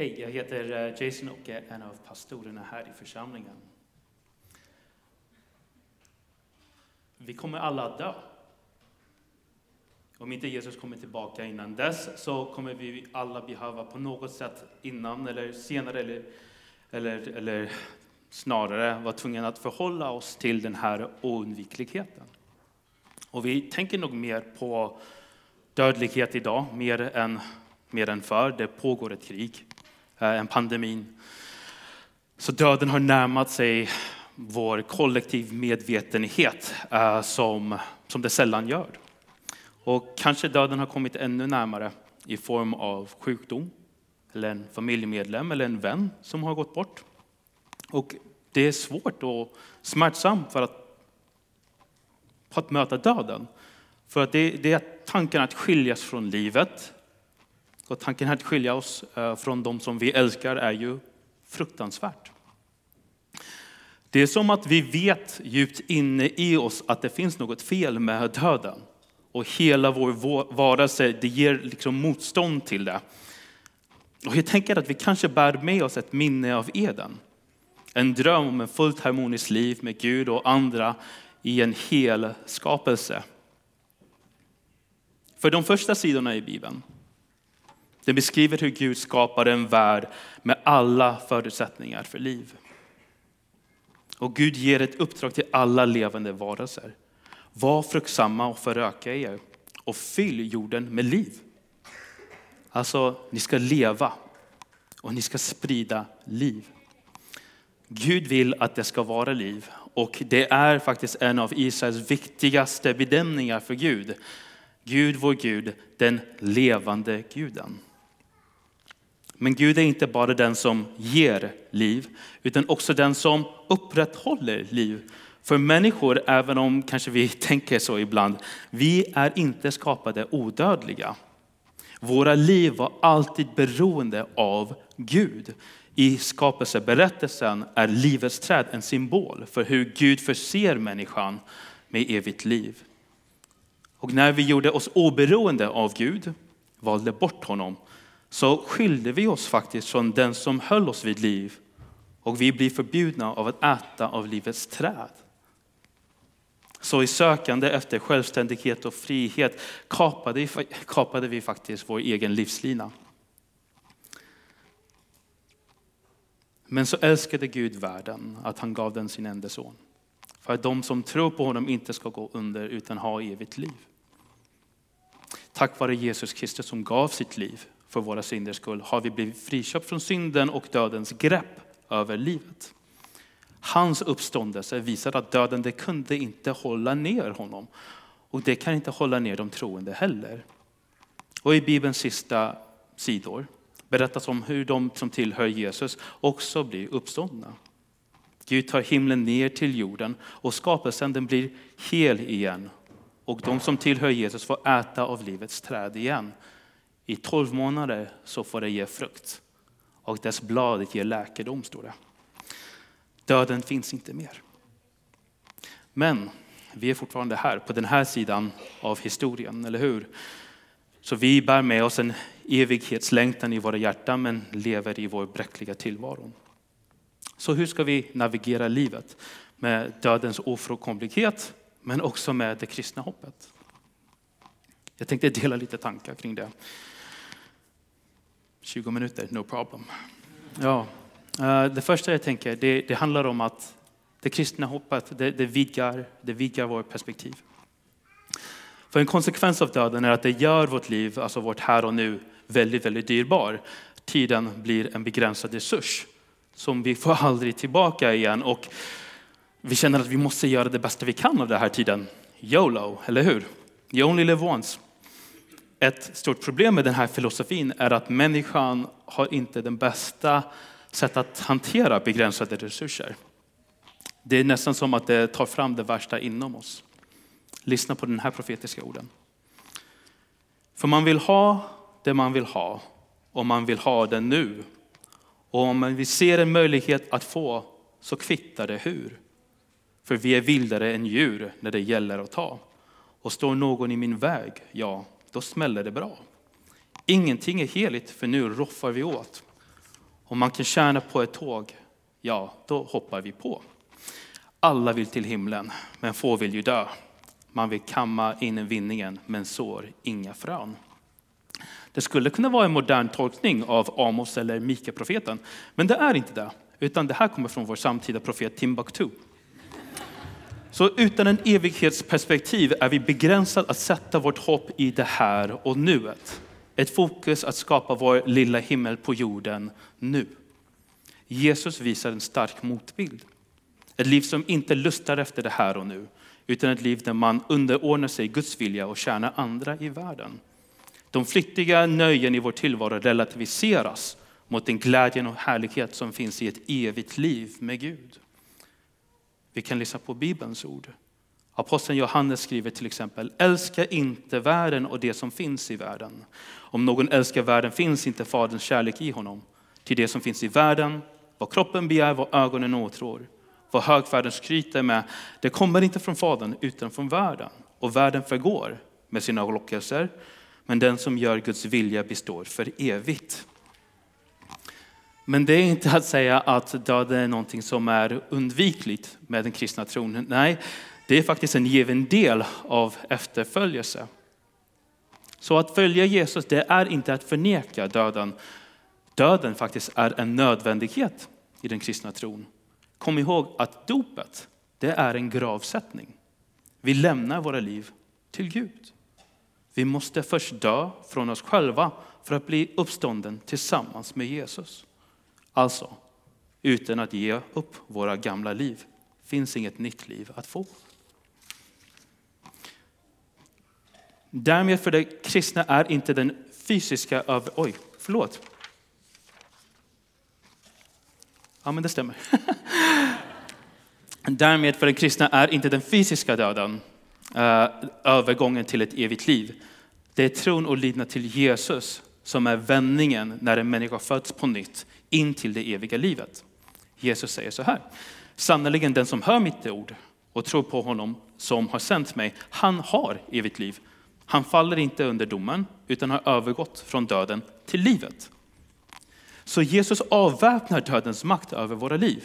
Hej, jag heter eh, Jason och är en av pastorerna här i församlingen. Vi kommer alla att dö. Om inte Jesus kommer tillbaka innan dess så kommer vi alla behöva på något sätt innan eller senare eller, eller, eller snarare vara tvungna att förhålla oss till den här oundvikligheten. Och vi tänker nog mer på dödlighet idag, mer än, mer än förr. Det pågår ett krig, Eh, än pandemin. Så döden har närmat sig vår kollektiv medvetenhet eh, som, som det sällan gör. Och kanske döden har kommit ännu närmare i form av sjukdom, eller en familjemedlem eller en vän som har gått bort. Och det är svårt och smärtsamt för att, för att möta döden. För att det, det är tanken att skiljas från livet. Och tanken att skilja oss eh, från de som vi älskar är ju fruktansvärt. Det är som att vi vet djupt inne i oss att det finns något fel med döden. Och hela vår varelse det ger liksom motstånd till det. Och jag tänker att vi kanske bär med oss ett minne av Eden. En dröm om ett fullt harmoniskt liv med Gud och andra i en hel skapelse. För de första sidorna i Bibeln, den beskriver hur Gud skapade en värld med alla förutsättningar för liv. Och Gud ger ett uppdrag till alla levande varelser. Var fruktsamma och föröka er och fyll jorden med liv. Alltså, ni ska leva och ni ska sprida liv. Gud vill att det ska vara liv och det är faktiskt en av Israels viktigaste bedömningar för Gud. Gud, vår Gud, den levande guden. Men Gud är inte bara den som ger liv, utan också den som upprätthåller liv. För människor, även om kanske vi tänker så ibland, vi är inte skapade odödliga. Våra liv var alltid beroende av Gud. I skapelseberättelsen är livets träd en symbol för hur Gud förser människan med evigt liv. Och när vi gjorde oss oberoende av Gud, valde bort honom, så skilde vi oss faktiskt från den som höll oss vid liv. Och vi blir förbjudna av att äta av livets träd. Så i sökande efter självständighet och frihet kapade, kapade vi faktiskt vår egen livslina. Men så älskade Gud världen att han gav den sin enda son. För att de som tror på honom inte ska gå under utan ha evigt liv. Tack vare Jesus Kristus som gav sitt liv för våra synders skull har vi blivit friköpt från synden och dödens grepp över livet. Hans uppståndelse visar att döden det kunde inte hålla ner honom. Och det kan inte hålla ner de troende heller. Och i Bibelns sista sidor berättas om hur de som tillhör Jesus också blir uppståndna. Gud tar himlen ner till jorden och skapelsen den blir hel igen. Och de som tillhör Jesus får äta av livets träd igen. I tolv månader så får det ge frukt och dess blad ger läkedom, står det. Döden finns inte mer. Men vi är fortfarande här på den här sidan av historien, eller hur? Så vi bär med oss en evighetslängtan i våra hjärtan men lever i vår bräckliga tillvaro. Så hur ska vi navigera livet med dödens ofrånkomlighet men också med det kristna hoppet? Jag tänkte dela lite tankar kring det. 20 minuter, no problem. Ja, eh, det första jag tänker, det, det handlar om att det kristna hoppet, det, det, vidgar, det vidgar vårt perspektiv. För en konsekvens av döden är att det gör vårt liv, alltså vårt här och nu, väldigt, väldigt dyrbar. Tiden blir en begränsad resurs som vi får aldrig tillbaka igen. Och vi känner att vi måste göra det bästa vi kan av den här tiden. YOLO, eller hur? You only live once. Ett stort problem med den här filosofin är att människan har inte den bästa sätt att hantera begränsade resurser. Det är nästan som att det tar fram det värsta inom oss. Lyssna på den här profetiska orden. För man vill ha det man vill ha och man vill ha det nu. Och om vi ser en möjlighet att få så kvittar det hur. För vi är vildare än djur när det gäller att ta. Och står någon i min väg, ja, då smäller det bra. Ingenting är heligt för nu roffar vi åt. Om man kan tjäna på ett tåg, ja, då hoppar vi på. Alla vill till himlen, men få vill ju dö. Man vill kamma in vinningen, men sår inga frön. Det skulle kunna vara en modern tolkning av Amos eller Mika-profeten, men det är inte det, utan det här kommer från vår samtida profet Timbuktu. Så utan en evighetsperspektiv är vi begränsade att sätta vårt hopp i det här och nuet. Ett fokus att skapa vår lilla himmel på jorden nu. Jesus visar en stark motbild. Ett liv som inte lustar efter det här och nu, utan ett liv där man underordnar sig Guds vilja och tjänar andra i världen. De flyktiga nöjen i vår tillvaro relativiseras mot den glädjen och härlighet som finns i ett evigt liv med Gud. Vi kan lyssna på Bibelns ord. Aposteln Johannes skriver till exempel, älska inte världen och det som finns i världen. Om någon älskar världen finns inte Faderns kärlek i honom. Till det som finns i världen, vad kroppen begär, vad ögonen åtrår, vad högfärden skryter med, det kommer inte från Fadern utan från världen. Och världen förgår med sina lockelser, men den som gör Guds vilja består för evigt. Men det är inte att säga att döden är någonting som är undvikligt med den kristna tron. Nej, det är faktiskt en given del av efterföljelse. Så att följa Jesus, det är inte att förneka döden. Döden faktiskt är en nödvändighet i den kristna tron. Kom ihåg att dopet, det är en gravsättning. Vi lämnar våra liv till Gud. Vi måste först dö från oss själva för att bli uppstånden tillsammans med Jesus. Alltså, utan att ge upp våra gamla liv finns inget nytt liv att få. Därmed för det kristna är inte den fysiska över... Oj, förlåt. Ja, men det stämmer. Därmed för den kristna är inte den fysiska döden eh, övergången till ett evigt liv. Det är tron och lidna till Jesus som är vändningen när en människa föds på nytt in till det eviga livet. Jesus säger så här. Sannerligen den som hör mitt ord och tror på honom som har sänt mig, han har evigt liv. Han faller inte under domen utan har övergått från döden till livet. Så Jesus avväpnar dödens makt över våra liv.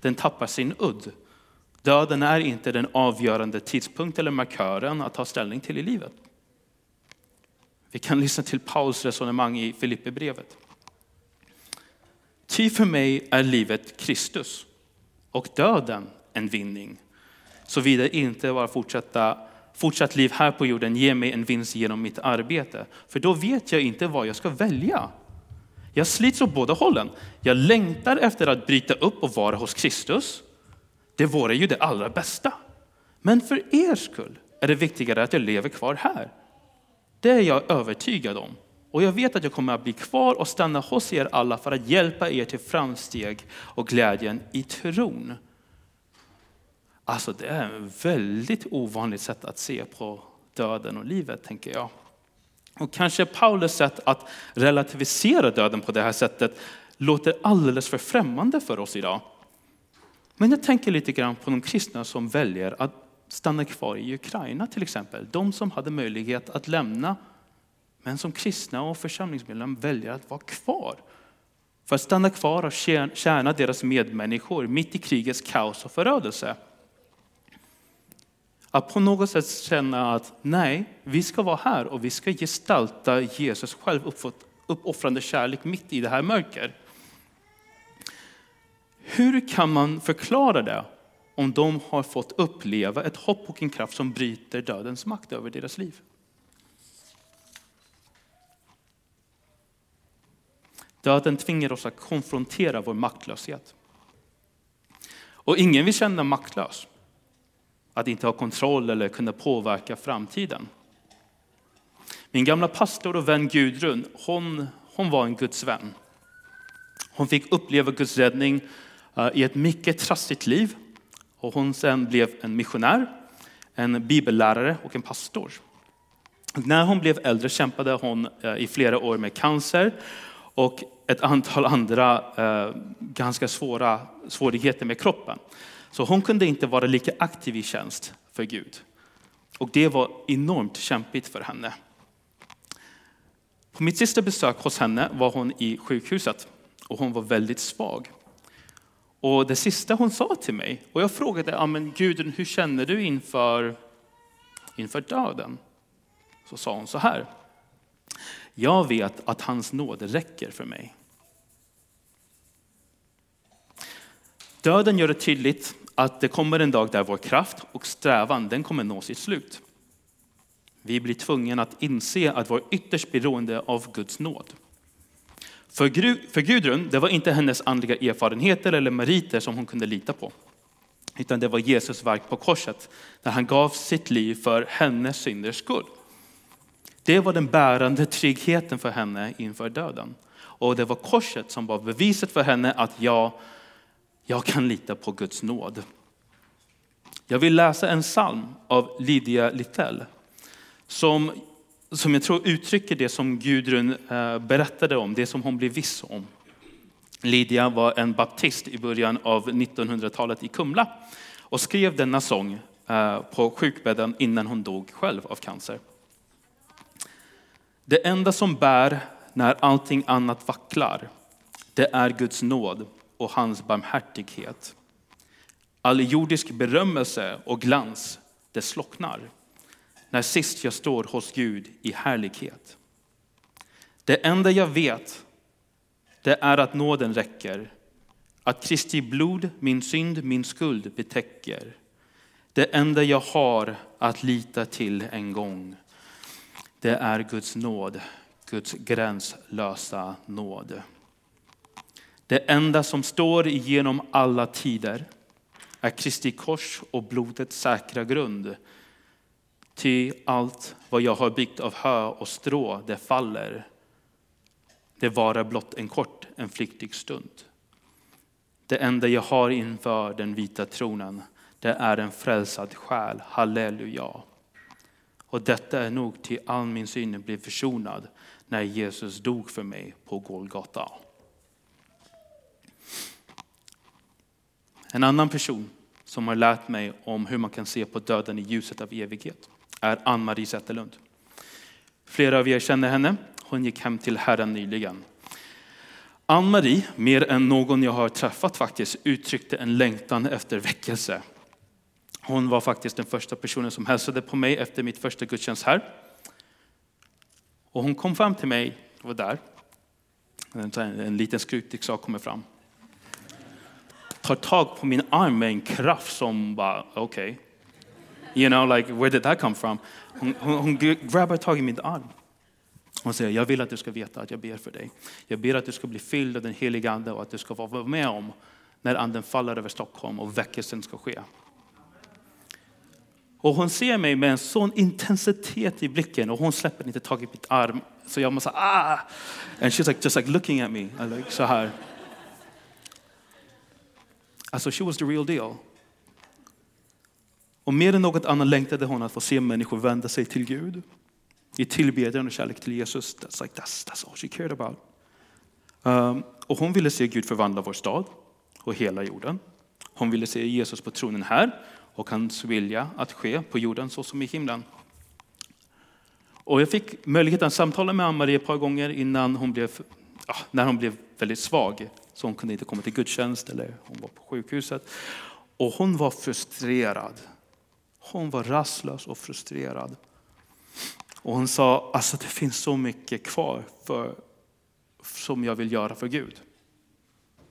Den tappar sin udd. Döden är inte den avgörande tidpunkt eller markören att ta ställning till i livet. Vi kan lyssna till Pauls resonemang i Filipperbrevet. Ty för mig är livet Kristus och döden en vinning. Såvida inte bara fortsätta, fortsatt liv här på jorden ger mig en vinst genom mitt arbete. För då vet jag inte vad jag ska välja. Jag slits åt båda hållen. Jag längtar efter att bryta upp och vara hos Kristus. Det vore ju det allra bästa. Men för er skull är det viktigare att jag lever kvar här. Det är jag övertygad om. Och jag vet att jag kommer att bli kvar och stanna hos er alla för att hjälpa er till framsteg och glädjen i tron. Alltså det är ett väldigt ovanligt sätt att se på döden och livet, tänker jag. Och kanske Paulus sätt att relativisera döden på det här sättet låter alldeles för främmande för oss idag. Men jag tänker lite grann på de kristna som väljer att stanna kvar i Ukraina till exempel. De som hade möjlighet att lämna men som kristna och församlingsmedlemmar väljer att vara kvar. För att stanna kvar och tjäna deras medmänniskor mitt i krigets kaos och förödelse. Att på något sätt känna att nej, vi ska vara här och vi ska gestalta Jesus själv uppoffrande kärlek mitt i det här mörker. Hur kan man förklara det om de har fått uppleva ett hopp och en kraft som bryter dödens makt över deras liv? Döden tvingar oss att konfrontera vår maktlöshet. Och ingen vill känna maktlös. Att inte ha kontroll eller kunna påverka framtiden. Min gamla pastor och vän Gudrun, hon, hon var en Guds vän. Hon fick uppleva Guds räddning eh, i ett mycket trassligt liv. Och hon sen blev en missionär, en bibellärare och en pastor. När hon blev äldre kämpade hon eh, i flera år med cancer och ett antal andra eh, ganska svåra svårigheter med kroppen. Så hon kunde inte vara lika aktiv i tjänst för Gud. Och det var enormt kämpigt för henne. På mitt sista besök hos henne var hon i sjukhuset och hon var väldigt svag. Och det sista hon sa till mig, och jag frågade, ja, men Gudrun, hur känner du inför, inför döden? Så sa hon så här, jag vet att hans nåd räcker för mig. Döden gör det tydligt att det kommer en dag där vår kraft och strävan den kommer nå sitt slut. Vi blir tvungna att inse att vi är ytterst beroende av Guds nåd. För, för Gudrun, det var inte hennes andliga erfarenheter eller meriter som hon kunde lita på. Utan det var Jesus verk på korset, där han gav sitt liv för hennes synders skull. Det var den bärande tryggheten för henne inför döden. Och det var korset som var beviset för henne att jag, jag kan lita på Guds nåd. Jag vill läsa en psalm av Lydia Littell som, som jag tror uttrycker det som Gudrun eh, berättade om, det som hon blev viss om. Lydia var en baptist i början av 1900-talet i Kumla och skrev denna sång eh, på sjukbädden innan hon dog själv av cancer. Det enda som bär när allting annat vacklar, det är Guds nåd och hans barmhärtighet. All jordisk berömmelse och glans, det slocknar när sist jag står hos Gud i härlighet. Det enda jag vet, det är att nåden räcker, att Kristi blod min synd, min skuld betäcker. Det enda jag har att lita till en gång, det är Guds nåd, Guds gränslösa nåd. Det enda som står igenom alla tider är Kristi kors och blodets säkra grund. Ty allt vad jag har byggt av hö och strå, det faller. Det varar blott en kort, en flyktig stund. Det enda jag har inför den vita tronen, det är en frälsad själ. Halleluja. Och detta är nog till all min synd blev försonad när Jesus dog för mig på Golgata. En annan person som har lärt mig om hur man kan se på döden i ljuset av evighet är Ann-Marie Zetterlund. Flera av er känner henne. Hon gick hem till Herren nyligen. Ann-Marie, mer än någon jag har träffat faktiskt, uttryckte en längtan efter väckelse. Hon var faktiskt den första personen som hälsade på mig efter mitt första gudstjänst här. Och hon kom fram till mig, var där. En, en liten skrutig sak kommer fram. Tar tag på min arm med en kraft som bara, okej. Okay. You know, like where did that come from? Hon, hon, hon grabbar tag i min arm. Hon säger, jag vill att du ska veta att jag ber för dig. Jag ber att du ska bli fylld av den heliga ande och att du ska vara med om när anden faller över Stockholm och väckelsen ska ske. Och hon ser mig med en sån intensitet i blicken och hon släpper inte tag i mitt arm. Så jag måste ah! And she's like, just like looking at me. Uh, like, så här. Alltså, she was the real deal. Och mer än något annat längtade hon att få se människor vända sig till Gud i tillbedjan och kärlek till Jesus. That's, like, that's, that's all she cared about. Um, och hon ville se Gud förvandla vår stad och hela jorden. Hon ville se Jesus på tronen här och hans vilja att ske på jorden så som i himlen. Och jag fick möjligheten att samtala med Ann-Marie ett par gånger innan hon blev, ja, när hon blev väldigt svag. Så hon kunde inte komma till gudstjänst eller hon var på sjukhuset. Och hon var frustrerad. Hon var rastlös och frustrerad. Och hon sa, alltså det finns så mycket kvar för, som jag vill göra för Gud.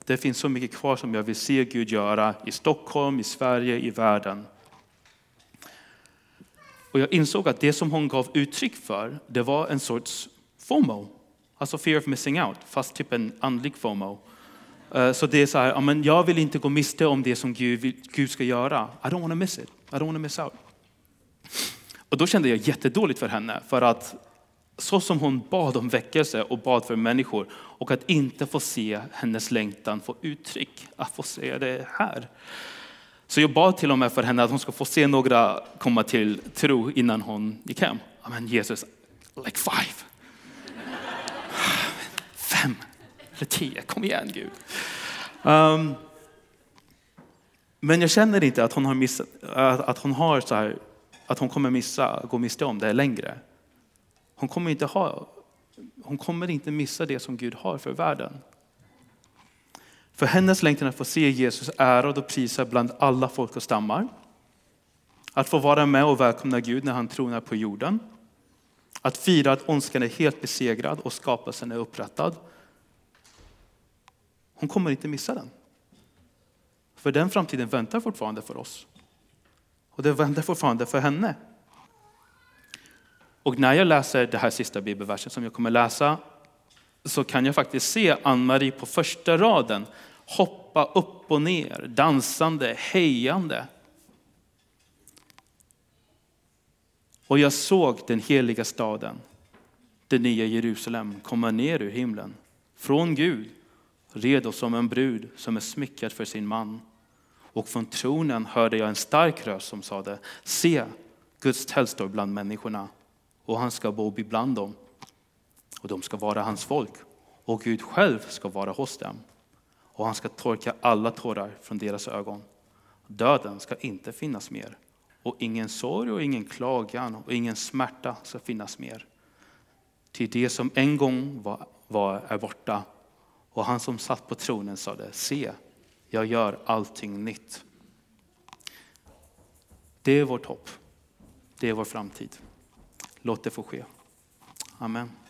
Det finns så mycket kvar som jag vill se Gud göra i Stockholm, i Sverige, i världen. Och jag insåg att det som hon gav uttryck för, det var en sorts FOMO. Alltså fear of missing out, fast typ en andlig FOMO. Eh, så det är så här, jag vill inte gå miste om det som Gud, Gud ska göra. I don't want to miss it. I don't want to miss out. Och då kände jag jättedåligt för henne, för att så som hon bad om väckelse och bad för människor och att inte få se hennes längtan få uttryck, att få se det här. Så jag bad till och med för henne att hon ska få se några komma till tro innan hon gick hem. Men Jesus, like five. Fem eller tio, kom igen Gud. Um, men jag känner inte att hon har missat, att hon har så här, att hon kommer missa, gå miste om det längre. Hon kommer inte ha, hon kommer inte missa det som Gud har för världen. För hennes längtan att få se Jesus ärad och prisad bland alla folk och stammar. Att få vara med och välkomna Gud när han tronar på jorden. Att fira att ondskan är helt besegrad och skapelsen är upprättad. Hon kommer inte missa den. För den framtiden väntar fortfarande för oss. Och det väntar fortfarande för henne. Och när jag läser det här sista bibelversen som jag kommer läsa så kan jag faktiskt se Ann-Marie på första raden hoppa upp och ner, dansande, hejande. Och jag såg den heliga staden, det nya Jerusalem, komma ner ur himlen, från Gud, redo som en brud som är smyckad för sin man. Och från tronen hörde jag en stark röst som sade, se, Guds tält står bland människorna och han ska bo bland dem. Och de ska vara hans folk och Gud själv ska vara hos dem. Och han ska torka alla tårar från deras ögon. Döden ska inte finnas mer och ingen sorg och ingen klagan och ingen smärta ska finnas mer. Till det som en gång var, var är borta och han som satt på tronen sade, se, jag gör allting nytt. Det är vårt hopp. Det är vår framtid. Låt det få ske. Amen.